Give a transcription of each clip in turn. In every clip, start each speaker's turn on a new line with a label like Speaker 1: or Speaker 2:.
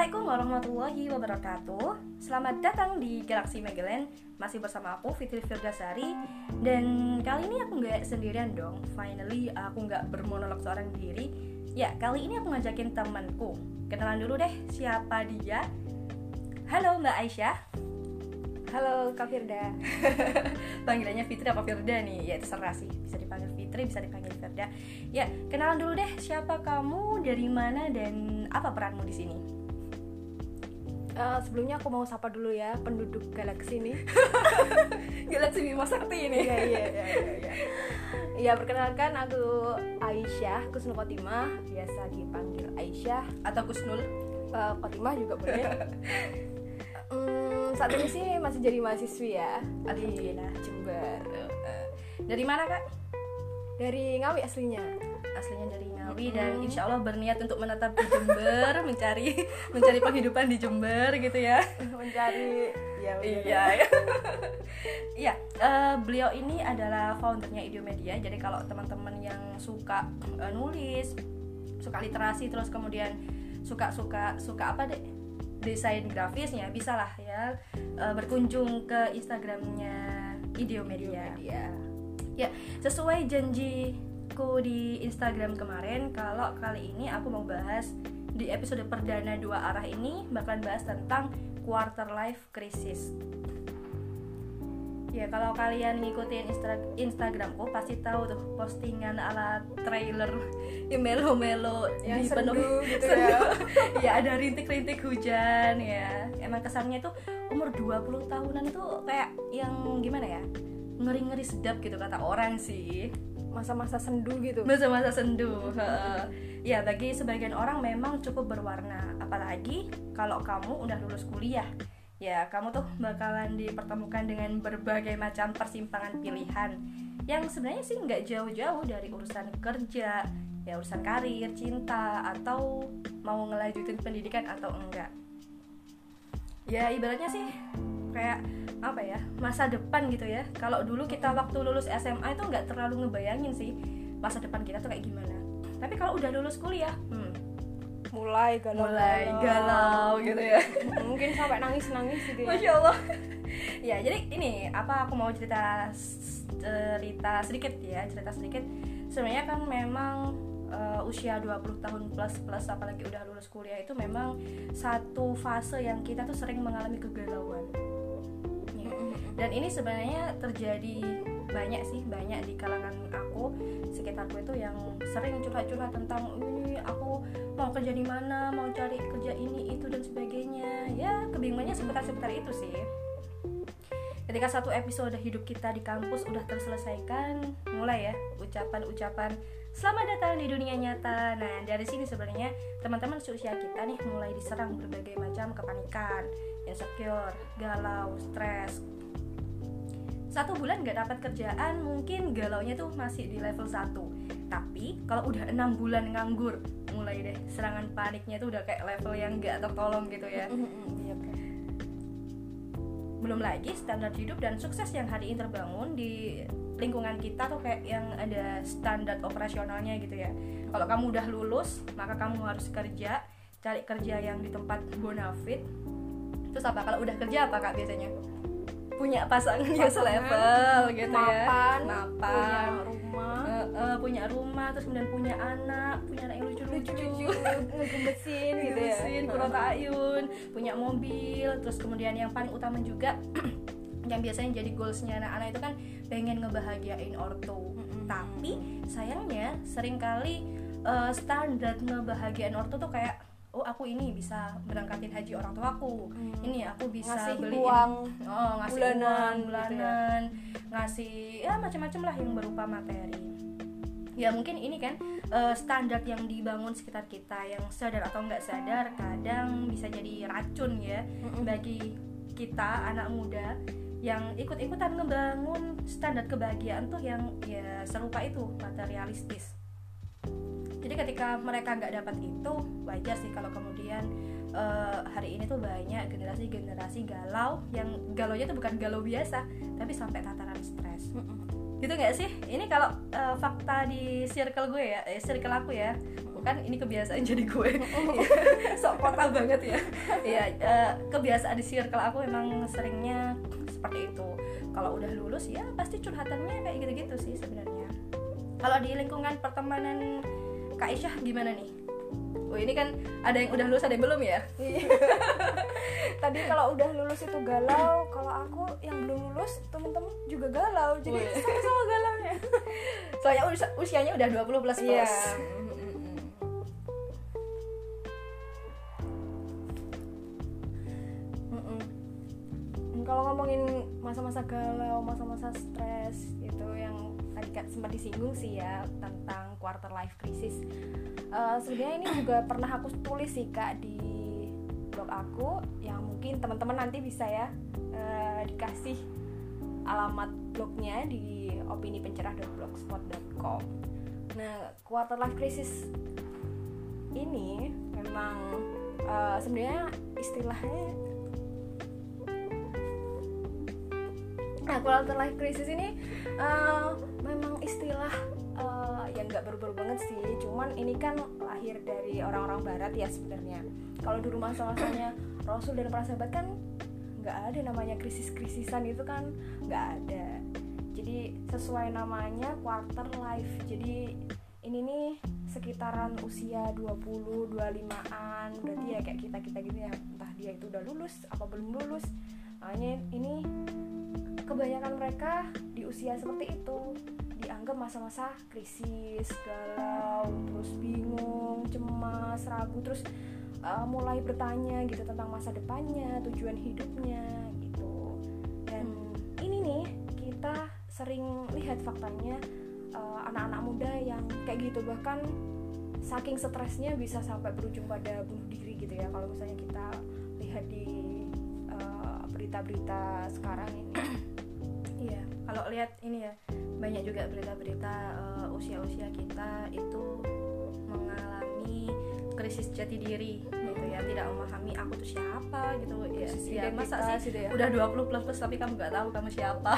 Speaker 1: Assalamualaikum warahmatullahi wabarakatuh. Selamat datang di Galaxy Magellan. Masih bersama aku Fitri Firdasari. Dan kali ini aku nggak sendirian dong. Finally aku nggak bermonolog seorang diri. Ya kali ini aku ngajakin temanku. Kenalan dulu deh siapa dia? Halo Mbak Aisyah.
Speaker 2: Halo Kak Firda.
Speaker 1: Panggilannya Fitri apa Firda nih? Ya terserah sih. Bisa dipanggil Fitri, bisa dipanggil Firda. Ya kenalan dulu deh siapa kamu, dari mana, dan apa peranmu di sini?
Speaker 2: Uh, Sebelumnya aku mau sapa dulu ya penduduk galaksi ini.
Speaker 1: Galaksi Bima Sakti ini.
Speaker 2: Iya iya iya iya Ya perkenalkan aku Aisyah Kusnul Khotimah Biasa dipanggil Aisyah.
Speaker 1: Atau Kusnul.
Speaker 2: Uh, Khotimah juga boleh. Um, Saat ini sih masih jadi mahasiswi ya Di Jember.
Speaker 1: Eh, Dari mana kak?
Speaker 2: Dari Ngawi aslinya
Speaker 1: Aslinya dari Ngawi dan insya Allah berniat untuk menetap di Jember Mencari mencari penghidupan di Jember gitu ya
Speaker 2: Mencari ya.
Speaker 1: Iya ya. Iya, eh, beliau ini adalah foundernya Idiomedia. Jadi kalau teman-teman yang suka eh, nulis, suka literasi, terus kemudian suka suka suka apa deh desain grafisnya, bisa lah ya eh, berkunjung ke Instagramnya Idiomedia.
Speaker 2: Idiomedia.
Speaker 1: Ya, sesuai janjiku di Instagram kemarin, kalau kali ini aku mau bahas di episode perdana dua arah ini bakalan bahas tentang quarter life crisis. Ya, kalau kalian ngikutin Instra- Instagramku pasti tahu tuh postingan ala trailer yang melo-melo
Speaker 2: Yang
Speaker 1: dipenuhi-
Speaker 2: gitu
Speaker 1: sendu.
Speaker 2: ya.
Speaker 1: ya ada rintik-rintik hujan ya. Emang kesannya tuh umur 20 tahunan itu kayak yang gimana ya? ngeri-ngeri sedap gitu kata orang sih
Speaker 2: Masa-masa sendu gitu.
Speaker 1: Masa-masa sendu ya bagi sebagian orang memang cukup berwarna. Apalagi kalau kamu udah lulus kuliah. Ya kamu tuh bakalan dipertemukan dengan berbagai macam persimpangan pilihan. Yang sebenarnya sih nggak jauh-jauh dari urusan kerja ya urusan karir cinta atau mau ngelanjutin pendidikan atau enggak. Ya ibaratnya sih kayak apa ya masa depan gitu ya. Kalau dulu kita waktu lulus SMA itu nggak terlalu ngebayangin sih masa depan kita tuh kayak gimana. Tapi kalau udah lulus kuliah hmm,
Speaker 2: Mulai galau
Speaker 1: mulai galau gitu ya.
Speaker 2: Mungkin sampai nangis-nangis gitu ya.
Speaker 1: Masya allah. Ya jadi ini apa aku mau cerita cerita sedikit ya cerita sedikit. Sebenarnya kan memang uh, usia 20 tahun plus plus apalagi udah lulus kuliah itu memang satu fase yang kita tuh sering mengalami kegalauan. Dan ini sebenarnya terjadi banyak sih banyak di kalangan aku sekitarku itu yang sering curhat-curhat tentang ini aku mau kerja di mana mau cari kerja ini itu dan sebagainya. Ya kebingungannya seputar-seputar itu sih. Ketika satu episode hidup kita di kampus udah terselesaikan mulai ya ucapan-ucapan selamat datang di dunia nyata. Nah dari sini sebenarnya teman-teman seusia kita nih mulai diserang berbagai macam kepanikan insecure galau stres satu bulan nggak dapat kerjaan mungkin galaunya tuh masih di level 1 tapi kalau udah enam bulan nganggur mulai deh serangan paniknya tuh udah kayak level yang nggak tertolong gitu ya.
Speaker 2: Iya
Speaker 1: belum lagi standar hidup dan sukses yang hari ini terbangun di lingkungan kita tuh kayak yang ada standar operasionalnya gitu ya. Kalau kamu udah lulus maka kamu harus kerja cari kerja yang di tempat bonafit terus apa? Kalau udah kerja apa kak biasanya punya pasangan yang selevel gitu ya.
Speaker 2: mapan,
Speaker 1: mapan.
Speaker 2: punya rumah,
Speaker 1: Eh, eh, punya rumah terus kemudian punya anak punya anak yang lucu-lucu.
Speaker 2: Lucu-lucu, ngegemesin gitu ya.
Speaker 1: kurang ayun punya mobil. Terus kemudian yang paling utama juga yang biasanya jadi goalsnya anak-anak itu kan pengen ngebahagiain ortu.
Speaker 2: Mm-mm.
Speaker 1: tapi sayangnya sering kali eh, standar ngebahagiain ortu tuh kayak oh aku ini bisa berangkatin haji orang tuaku
Speaker 2: Hmm.
Speaker 1: ini aku bisa
Speaker 2: Ngasih
Speaker 1: beliin
Speaker 2: uang
Speaker 1: oh ngasih
Speaker 2: bulanan
Speaker 1: uang
Speaker 2: gitu ya.
Speaker 1: bulanan ngasih ya macam-macam lah yang berupa materi ya mungkin ini kan eh, standar yang dibangun sekitar kita yang sadar atau nggak sadar kadang bisa jadi racun ya
Speaker 2: Mm-mm.
Speaker 1: bagi kita anak muda yang ikut-ikutan ngebangun standar kebahagiaan tuh yang ya serupa itu materialistis jadi ketika mereka nggak dapat itu wajar sih kalau kemudian eh, hari ini tuh banyak generasi-generasi galau yang galaunya tuh bukan galau biasa tapi sampai tataran stres. Gitu nggak sih? Ini kalau eh, fakta di circle gue ya eh, circle aku ya. Kan ini kebiasaan jadi gue. Sok kota banget ya. Ya uh, kebiasaan di circle aku memang seringnya seperti itu. Kalau udah lulus ya pasti curhatannya kayak gitu-gitu sih sebenarnya. Kalau di lingkungan pertemanan Kak Isyah gimana nih Oh ini kan ada yang udah lulus ada yang belum ya?
Speaker 2: Iya. Tadi kalau udah lulus itu galau, kalau aku yang belum lulus temen-temen juga galau, jadi sama-sama galau ya.
Speaker 1: Soalnya us usianya udah 20 plus plus. Yeah.
Speaker 2: Kalau ngomongin masa-masa galau, masa-masa stres itu yang tadi sempat disinggung sih ya tentang quarter life crisis. Uh, sebenarnya ini juga pernah aku tulis sih kak di blog aku yang mungkin teman-teman nanti bisa ya uh, dikasih alamat blognya di opini pencerah.blogspot.com nah quarter life crisis ini memang uh, sebenarnya istilahnya nah quarter life crisis ini uh, istilah yang nggak berubah banget sih. Cuman ini kan lahir dari orang-orang barat ya sebenarnya. Kalau dulu masa-masanya Rasul dan para sahabat kan nggak ada namanya krisis-krisisan itu kan nggak ada. Jadi sesuai namanya quarter life. Jadi ini nih sekitaran usia 20 25-an berarti ya kayak kita-kita gitu ya. Entah dia itu udah lulus apa belum lulus. Makanya ini kebanyakan mereka di usia seperti itu dianggap masa-masa krisis, galau, terus bingung, cemas, ragu, terus uh, mulai bertanya gitu tentang masa depannya, tujuan hidupnya gitu. Dan hmm. ini nih kita sering lihat faktanya uh, anak-anak muda yang kayak gitu bahkan saking stresnya bisa sampai berujung pada bunuh diri gitu ya kalau misalnya kita lihat di uh, berita-berita sekarang ini.
Speaker 1: Iya, kalau lihat ini ya banyak juga berita-berita uh, usia-usia kita itu mengalami krisis jati diri gitu ya tidak memahami aku tuh siapa gitu ya, ya masa sih gitu ya. udah 20 plus plus tapi kamu nggak tahu kamu siapa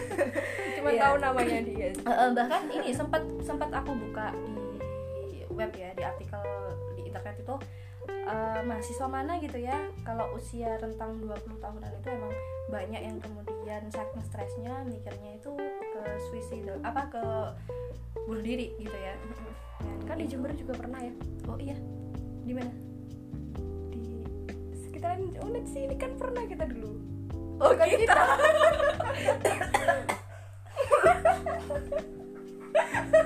Speaker 2: cuma yeah. tahu namanya dia
Speaker 1: uh, bahkan ini sempat sempat aku buka di web ya di artikel di internet itu uh, mahasiswa mana gitu ya. Kalau usia rentang 20 tahunan itu emang banyak yang kemudian saking stresnya mikirnya itu ke suicide apa ke bunuh diri gitu ya.
Speaker 2: Kan di Jember juga pernah ya.
Speaker 1: Oh iya di mana?
Speaker 2: Di sekitaran unit sih ini kan pernah kita dulu.
Speaker 1: Oh kan kita, kita.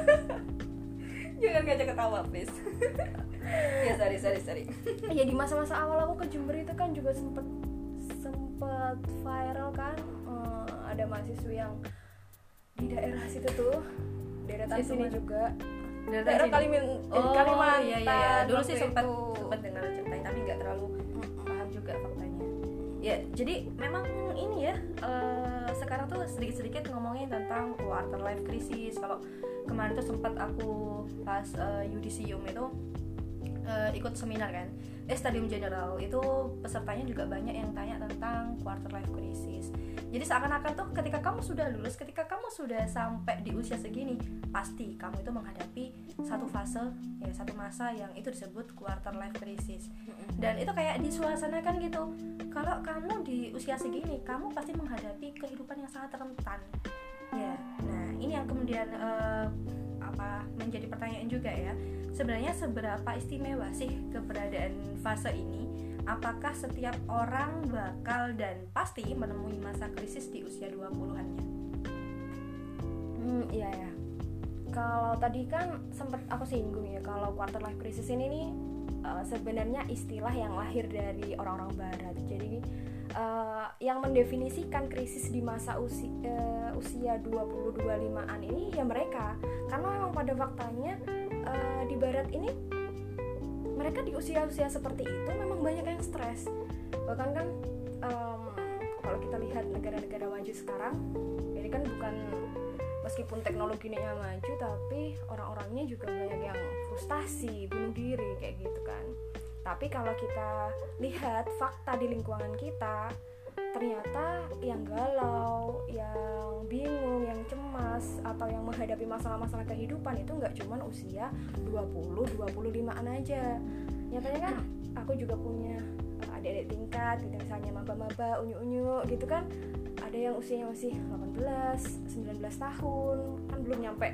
Speaker 1: jangan ngajak ketawa please. Ya sorry sorry sorry.
Speaker 2: Ya di masa-masa awal aku ke Jember itu kan juga sempet sempet viral kan. Uh, ada mahasiswa yang di daerah situ tuh daerah sini juga. Daerah, daerah Kalimin
Speaker 1: eh, oh, Kalimantan iya, iya, iya. dulu sih sempat sempat dengar ceritanya tapi nggak terlalu paham juga ya jadi memang ini ya uh, sekarang tuh sedikit-sedikit ngomongin tentang quarter life crisis. Kalau kemarin tuh sempat aku pas uh, yudisium itu uh, ikut seminar kan eh stadium general. Itu pesertanya juga banyak yang tanya tentang quarter life crisis jadi seakan-akan tuh ketika kamu sudah lulus ketika kamu sudah sampai di usia segini pasti kamu itu menghadapi satu fase ya satu masa yang itu disebut quarter life crisis. Dan itu kayak disuasanakan gitu. Kalau kamu di usia segini kamu pasti menghadapi kehidupan yang sangat rentan. Ya nah ini yang kemudian uh, apa menjadi pertanyaan juga ya. Sebenarnya seberapa istimewa sih keberadaan fase ini apakah setiap orang bakal dan pasti menemui masa krisis di usia 20-annya
Speaker 2: hmm iya ya. Kalau tadi kan sempat aku singgung ya kalau quarter life crisis ini nih uh, sebenarnya istilah yang lahir dari orang-orang barat. Jadi uh, yang mendefinisikan krisis di masa usi, uh, usia 20-25an ini ya mereka. Karena memang pada faktanya uh, di barat ini mereka di usia-usia seperti itu memang banyak yang stres. Bahkan kan um, kalau kita lihat negara-negara maju sekarang ini kan bukan meskipun teknologinya maju tapi orang-orangnya juga banyak yang frustasi bunuh diri kayak gitu kan. Tapi kalau kita lihat fakta di lingkungan kita ternyata yang galau, yang bingung, yang cemas mas atau yang menghadapi masalah-masalah kehidupan itu nggak cuma usia 20 25an aja. Nyatanya kan aku juga punya uh, adik-adik tingkat gitu misalnya maba-maba unyu-unyu gitu kan ada yang usianya masih 18 19 tahun kan belum nyampe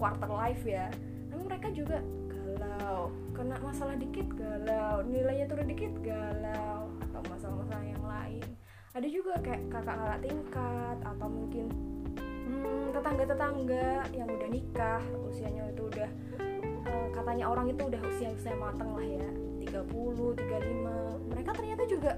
Speaker 2: quarter life ya. Namun mereka juga galau kena masalah dikit galau nilainya turun dikit galau atau masalah-masalah yang lain ada juga kayak kakak-kakak tingkat atau mungkin hmm, tetangga-tetangga yang udah nikah usianya itu udah uh, katanya orang itu udah usia-usia mateng lah ya 30, 35 mereka ternyata juga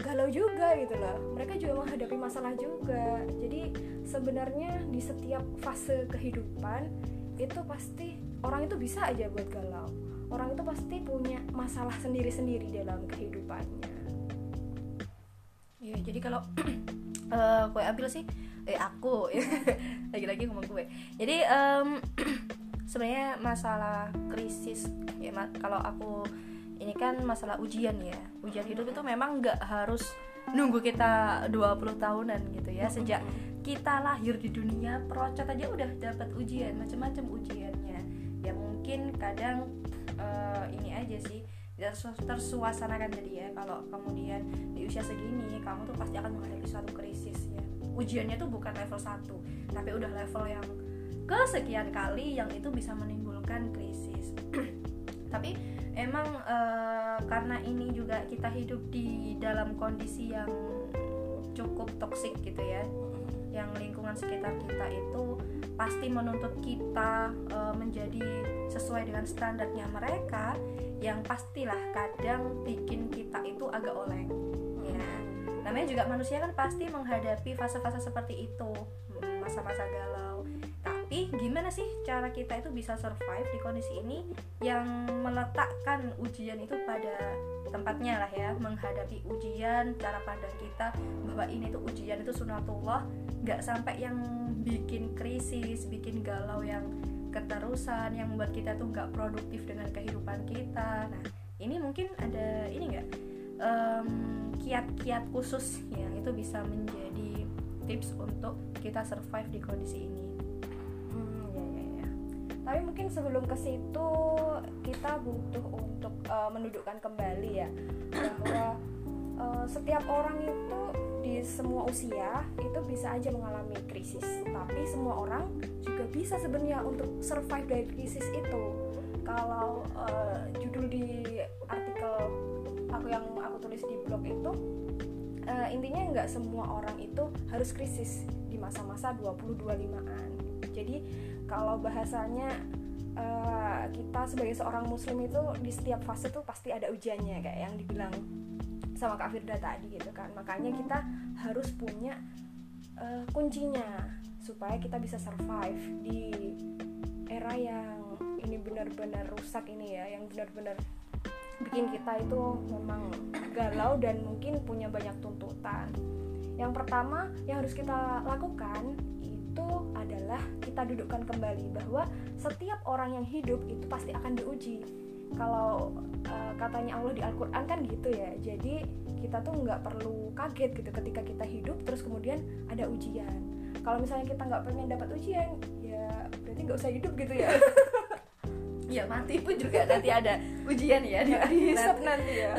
Speaker 2: galau juga gitu loh. Mereka juga menghadapi masalah juga. Jadi sebenarnya di setiap fase kehidupan itu pasti orang itu bisa aja buat galau. Orang itu pasti punya masalah sendiri-sendiri dalam kehidupannya
Speaker 1: ya jadi kalau uh, gue ambil sih eh aku lagi-lagi ngomong gue jadi um, sebenarnya masalah krisis ya kalau aku ini kan masalah ujian ya. Ujian hidup itu memang nggak harus nunggu kita 20 tahunan gitu ya. Sejak kita lahir di dunia procot aja udah dapat ujian macam-macam ujiannya. Ya mungkin kadang uh, ini aja sih tersuasanakan jadi ya kalau kemudian di usia segini kamu tuh pasti akan menghadapi suatu krisis ya. Ujiannya tuh bukan level 1 tapi udah level yang kesekian kali yang itu bisa menimbulkan krisis. Tapi emang e, karena ini juga kita hidup di dalam kondisi yang cukup toksik gitu ya yang lingkungan sekitar kita itu pasti menuntut kita e, menjadi sesuai dengan standarnya mereka yang pastilah kadang bikin kita itu agak oleng. Ya. Namanya juga manusia kan pasti menghadapi fase-fase seperti itu masa-masa galau. Tapi gimana sih cara kita itu bisa survive di kondisi ini yang meletakkan ujian itu pada tempatnya lah ya menghadapi ujian cara pandang kita bahwa ini tuh ujian itu sunatullah nggak sampai yang bikin krisis bikin galau yang keterusan yang membuat kita tuh nggak produktif dengan kehidupan kita. Nah ini mungkin ada ini nggak? Um, kiat-kiat khusus yang itu bisa menjadi tips untuk kita survive di kondisi ini.
Speaker 2: Hmm, ya, ya, ya. tapi mungkin sebelum ke situ kita butuh untuk uh, mendudukkan kembali ya bahwa uh, setiap orang itu di semua usia itu bisa aja mengalami krisis. Tapi semua orang juga bisa sebenarnya untuk survive dari krisis itu. Kalau uh, judul di artikel aku yang aku tulis di blog itu uh, intinya nggak semua orang itu harus krisis di masa-masa 20-25an jadi kalau bahasanya uh, kita sebagai seorang muslim itu di setiap fase tuh pasti ada ujiannya kayak yang dibilang sama Kak Firda tadi gitu kan. Makanya kita harus punya uh, kuncinya supaya kita bisa survive di era yang ini benar-benar rusak ini ya yang benar-benar bikin kita itu memang galau dan mungkin punya banyak tuntutan. Yang pertama yang harus kita lakukan itu adalah kita dudukkan kembali bahwa setiap orang yang hidup itu pasti akan diuji. Kalau uh, katanya Allah di Al-Quran kan gitu ya jadi kita tuh nggak perlu kaget gitu ketika kita hidup terus kemudian ada ujian kalau misalnya kita nggak pengen dapat ujian ya berarti nggak usah hidup gitu ya.
Speaker 1: Ya mati pun juga nanti ada ujian ya. Di
Speaker 2: nanti, nanti ya.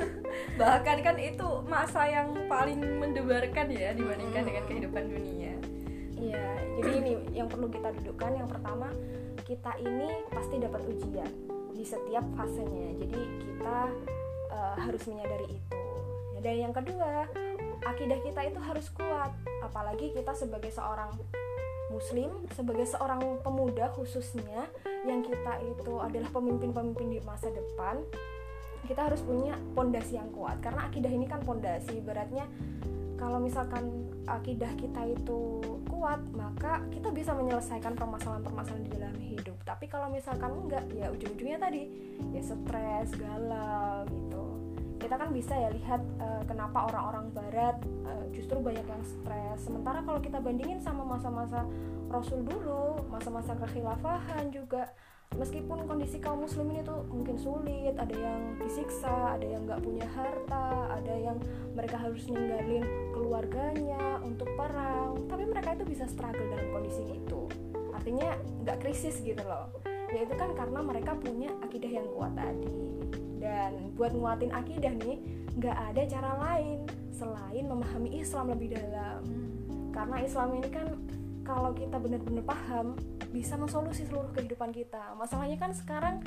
Speaker 1: Bahkan kan itu masa yang paling mendebarkan ya dibandingkan dengan kehidupan dunia.
Speaker 2: Iya jadi ini yang perlu kita dudukkan. Yang pertama kita ini pasti dapat ujian di setiap fasenya. Jadi kita uh, harus menyadari itu. Dan yang kedua akidah kita itu harus kuat. Apalagi kita sebagai seorang muslim sebagai seorang pemuda khususnya yang kita itu adalah pemimpin-pemimpin di masa depan kita harus punya pondasi yang kuat. Karena akidah ini kan pondasi beratnya kalau misalkan akidah kita itu kuat maka kita bisa menyelesaikan permasalahan-permasalahan di dalam hidup. Tapi kalau misalkan enggak ya ujung-ujungnya tadi ya stres galau gitu kita kan bisa ya lihat uh, kenapa orang-orang barat uh, justru banyak yang stres. Sementara kalau kita bandingin sama masa-masa Rasul dulu masa-masa kekhilafahan juga meskipun kondisi kaum muslimin itu mungkin sulit ada yang disiksa ada yang nggak punya harta ada yang mereka harus ninggalin keluarganya untuk perang tapi mereka itu bisa struggle dalam kondisi itu. Artinya nggak krisis gitu loh. Ya itu kan karena mereka punya akidah yang kuat tadi dan buat nguatin akidah nih nggak ada cara lain selain memahami Islam lebih dalam hmm. karena Islam ini kan kalau kita benar-benar paham bisa mensolusi seluruh kehidupan kita masalahnya kan sekarang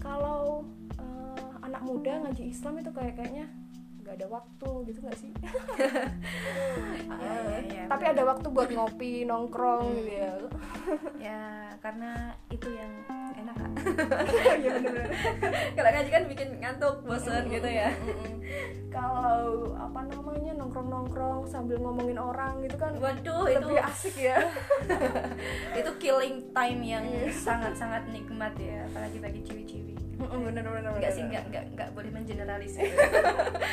Speaker 2: kalau uh, anak muda ngaji Islam itu kayak kayaknya nggak ada waktu gitu nggak sih? Ya, ya, ya, tapi ada waktu buat ngopi nongkrong hmm. gitu ya.
Speaker 1: Ya karena itu yang enak kak. Ya, kalau ngaji kan bikin ngantuk bosan gitu ya.
Speaker 2: kalau apa namanya nongkrong nongkrong sambil ngomongin orang gitu kan
Speaker 1: waduh
Speaker 2: lebih itu asik ya.
Speaker 1: Itu killing time yang sangat sangat nikmat ya apalagi bagi ciwi-ciwi
Speaker 2: bener bener
Speaker 1: nggak sih nggak nggak nggak boleh mengeneralisir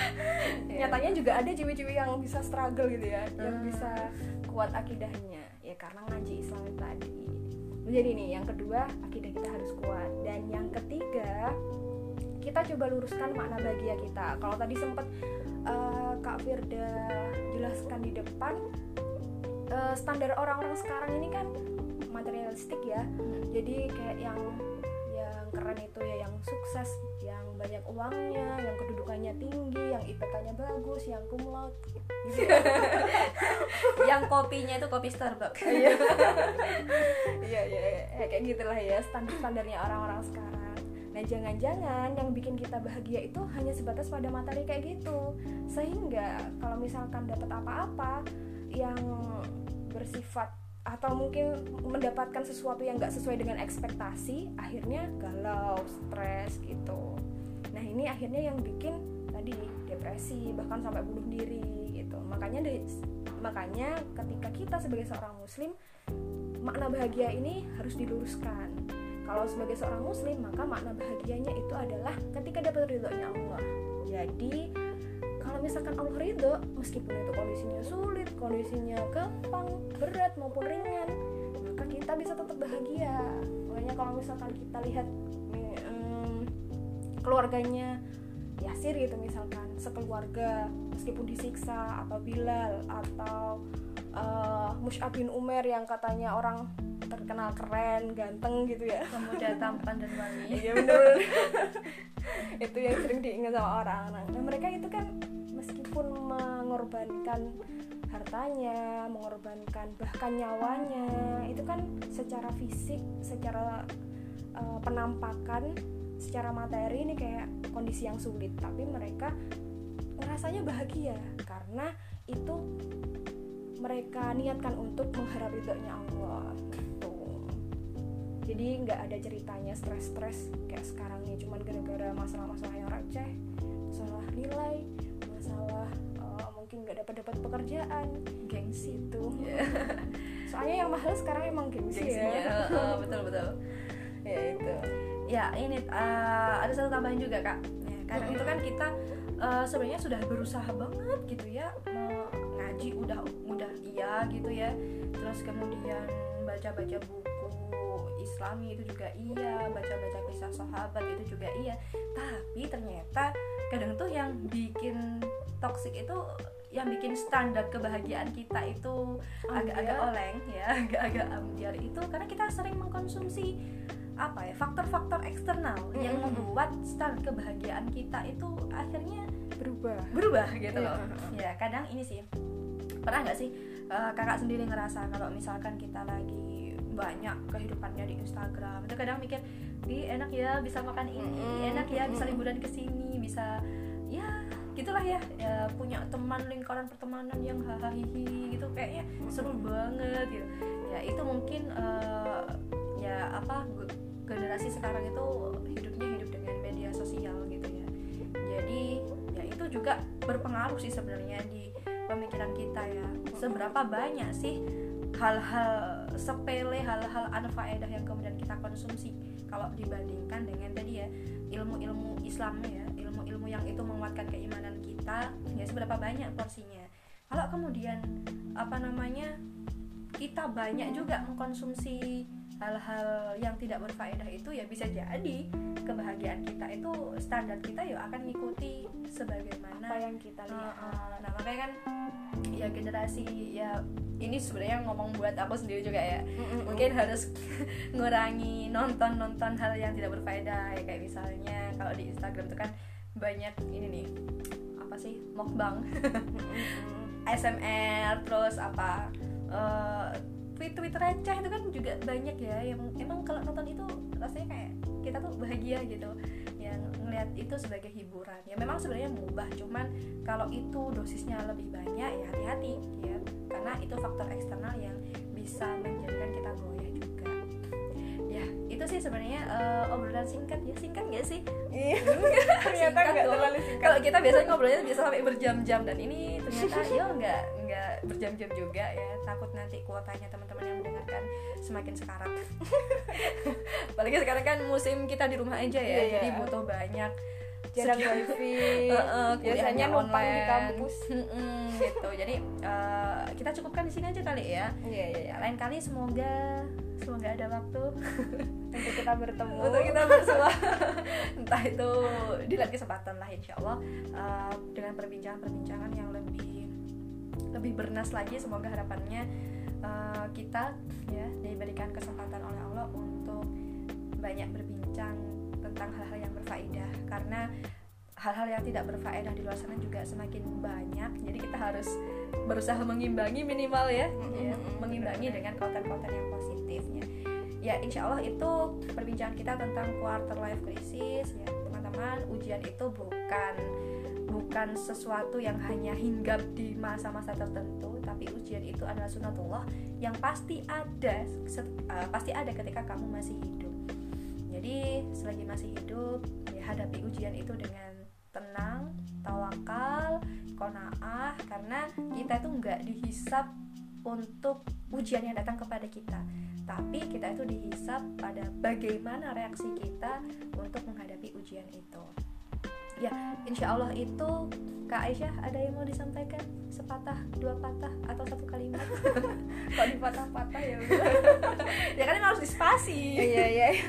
Speaker 2: nyatanya juga ada cewek-cewek yang bisa struggle gitu ya hmm. yang bisa kuat akidahnya. Ya karena ngaji Islam tadi. Jadi nih yang kedua akidah kita harus kuat. Dan yang ketiga kita coba luruskan makna bahagia kita. Kalau tadi sempat uh, eh, Kak Firda jelaskan di depan uh, standar orang-orang sekarang ini kan materialistik ya. Hmm. jadi kayak yang keren itu ya yang sukses yang banyak uangnya yang kedudukannya tinggi yang IPK-nya bagus yang kumlot
Speaker 1: gitu ya. yang kopinya itu kopi Starbucks
Speaker 2: iya. iya iya iya kayak gitulah ya standar standarnya orang-orang sekarang nah jangan-jangan yang bikin kita bahagia itu hanya sebatas pada materi kayak gitu sehingga kalau misalkan dapat apa-apa yang bersifat atau mungkin mendapatkan sesuatu yang nggak sesuai dengan ekspektasi akhirnya galau stres gitu. Nah ini akhirnya yang bikin tadi depresi bahkan sampai bunuh diri gitu. Makanya makanya ketika kita sebagai seorang muslim makna bahagia ini harus diluruskan. Kalau sebagai seorang muslim maka makna bahagianya itu adalah ketika dapat ridhonya Allah. Jadi kalau misalkan Allah ridho meskipun itu kondisinya sulit kondisinya gampang berat maupun ringan maka kita bisa tetap bahagia makanya kalau misalkan kita lihat um, keluarganya Yasir gitu misalkan sekeluarga meskipun disiksa atau Bilal atau uh, Mus'ab bin Umar yang katanya orang terkenal keren, ganteng gitu ya.
Speaker 1: Pemuda tampan dan wangi.
Speaker 2: Iya benar. itu yang sering diingat sama orang. Nah, mereka itu kan meskipun mengorbankan hartanya, mengorbankan bahkan nyawanya, itu kan secara fisik, secara uh, penampakan, secara materi ini kayak kondisi yang sulit, tapi mereka ngerasanya bahagia karena itu mereka niatkan untuk mengharap ridhonya Allah gitu. Jadi nggak ada ceritanya stres-stres kayak sekarang nih. Cuman gara-gara masalah-masalah yang receh, masalah nilai, masalah uh, mungkin nggak dapat dapat pekerjaan gengsi itu. Yeah. soalnya yang mahal sekarang emang gengsi
Speaker 1: Gengsinya, ya. uh, betul betul.
Speaker 2: Ya itu.
Speaker 1: Ya ini uh, ada satu tambahan juga kak. Ya, karena itu kan kita uh, sebenarnya sudah berusaha banget gitu ya ngaji udah udah iya gitu ya. Terus kemudian baca-baca buku islami itu juga iya baca-baca kisah sahabat itu juga iya tapi ternyata kadang tuh yang bikin toxic itu yang bikin standar kebahagiaan kita itu agak-agak oleng ya agak-agak ambiar itu karena kita sering mengkonsumsi apa ya faktor-faktor eksternal mm -hmm. yang membuat standar kebahagiaan kita itu akhirnya
Speaker 2: berubah
Speaker 1: berubah gitu loh yeah. ya kadang ini sih pernah nggak sih uh, kakak sendiri ngerasa kalau misalkan kita lagi banyak kehidupannya di Instagram. Itu kadang mikir di enak ya bisa makan ini enak ya bisa liburan ke sini bisa ya gitulah ya, ya punya teman lingkaran pertemanan yang hahaha gitu kayaknya seru banget gitu. Ya itu mungkin uh, ya apa generasi sekarang itu hidupnya hidup dengan media sosial gitu ya. Jadi ya itu juga berpengaruh sih sebenarnya di pemikiran kita ya. Seberapa banyak sih hal-hal sepele hal-hal anfaedah yang kemudian kita konsumsi. Kalau dibandingkan dengan tadi ya ilmu-ilmu Islam ya ilmu-ilmu yang itu menguatkan keimanan kita ya seberapa banyak porsinya. Kalau kemudian apa namanya kita banyak juga mengkonsumsi hal-hal yang tidak berfaedah itu ya bisa jadi kebahagiaan kita itu standar kita ya akan mengikuti sebagaimana
Speaker 2: apa yang kita
Speaker 1: Uh,
Speaker 2: lihat
Speaker 1: uh, nah makanya kan ya generasi ya ini sebenarnya ngomong buat aku sendiri juga ya
Speaker 2: Mm-mm.
Speaker 1: mungkin harus ngurangi nonton nonton hal yang tidak berfaedah ya kayak misalnya kalau di Instagram itu kan banyak ini nih apa sih mukbang. ASMR terus apa eh, tweet-tweet receh itu kan juga banyak ya yang emang kalau nonton itu rasanya kayak kita tuh bahagia gitu yang ngelihat itu sebagai hiburan. Ya memang sebenarnya mubah cuman kalau itu dosisnya lebih banyak ya hati-hati ya. Karena itu faktor eksternal yang bisa menjadikan kita goyah ya itu sih sebenarnya eh, obrolan singkat ya. Singkat nggak sih?
Speaker 2: Iya. ternyata nggak terlalu singkat.
Speaker 1: Kalau kita biasanya ngobrolnya bisa sampai berjam-jam dan ini ternyata ya nggak nggak berjam-jam juga ya. Takut nanti kuotanya teman-teman yang mendengarkan semakin sekarat. Apalagi sekarang kan musim kita di rumah aja ya
Speaker 2: iya.
Speaker 1: jadi butuh banyak
Speaker 2: jarang wifi.
Speaker 1: Heeh,
Speaker 2: biasanya
Speaker 1: kuliahnya
Speaker 2: numpang di kampus.
Speaker 1: Gitu. Jadi eh, kita cukupkan di sini aja kali ya.
Speaker 2: Iya iya
Speaker 1: ya lain kali semoga semoga ada waktu.
Speaker 2: Untuk kita bertemu.
Speaker 1: Untuk kita bersua entah itu di lain kesempatan lah insya Allah. Uh, dengan perbincangan-perbincangan yang lebih lebih bernas lagi semoga harapannya uh, kita ya diberikan kesempatan oleh Allah untuk banyak berbincang tentang hal-hal yang berfaedah. Karena hal-hal yang tidak berfaedah di luar sana juga semakin banyak. Jadi kita harus berusaha mengimbangi minimal ya,
Speaker 2: Mm-mm,
Speaker 1: ya.
Speaker 2: mm-mm,
Speaker 1: mengimbangi
Speaker 2: benar-benar.
Speaker 1: dengan konten-konten yang positifnya. Ya insya Allah itu perbincangan kita tentang quarter life crisis ya teman-teman. Ujian itu bukan bukan sesuatu yang hanya hinggap di masa-masa tertentu tapi ujian itu adalah sunatullah yang pasti ada uh, pasti ada ketika kamu masih hidup jadi selagi masih hidup ya hadapi ujian itu dengan tenang tawakal konaah karena kita itu nggak dihisap untuk ujian yang datang kepada kita. Tapi kita itu dihisap pada bagaimana reaksi kita untuk menghadapi ujian itu ya insya Allah itu Kak Aisyah ada yang mau disampaikan? Sepatah dua patah atau satu kalimat?
Speaker 2: Kok dipatah-patah ya
Speaker 1: ya kan harus dispasi.
Speaker 2: Iya iya.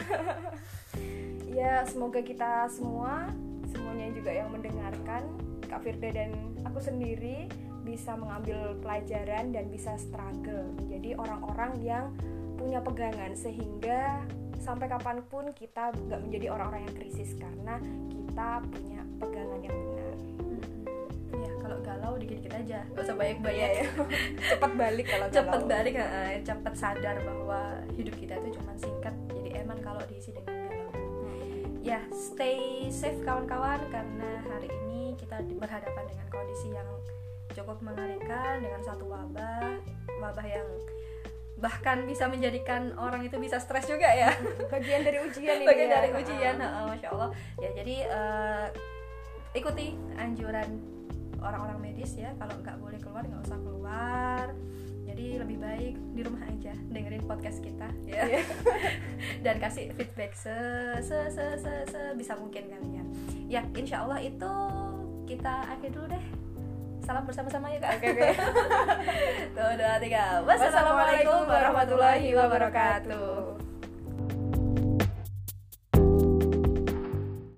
Speaker 2: Ya semoga kita semua semuanya juga yang mendengarkan Kak Firda dan aku sendiri bisa mengambil pelajaran dan bisa struggle menjadi orang-orang yang punya pegangan sehingga sampai kapan pun kita nggak menjadi orang-orang yang krisis karena kita punya pegangan yang benar.
Speaker 1: Ya kalau galau dikit-dikit aja. Gak usah banyak-banyak
Speaker 2: Iya, ya. cepat balik kalau galau.
Speaker 1: balik eh, cepet sadar bahwa hidup kita itu cuma singkat. Jadi eman kalau diisi dengan galau. Ya stay safe kawan-kawan. Karena hari ini kita berhadapan dengan kondisi yang cukup mengerikan dengan satu wabah. Wabah yang bahkan bisa menjadikan orang itu bisa stres juga ya.
Speaker 2: Bagian dari ujian ini
Speaker 1: bagian
Speaker 2: ya.
Speaker 1: dari ujian heeh, masya Allah. Ya jadi eh, ikuti anjuran orang-orang medis ya. Kalau nggak boleh keluar nggak usah keluar. Jadi lebih baik di rumah aja dengerin podcast kita ya.
Speaker 2: Iya.
Speaker 1: dan kasih feedback se se se se, se- bisa mungkin kalian ya. Insya Allah itu kita akhir dulu deh. Salam bersama-sama ya kak.
Speaker 2: Oke oke.
Speaker 1: Tuh, dua tiga. Wassalamualaikum warahmatullahi wabarakatuh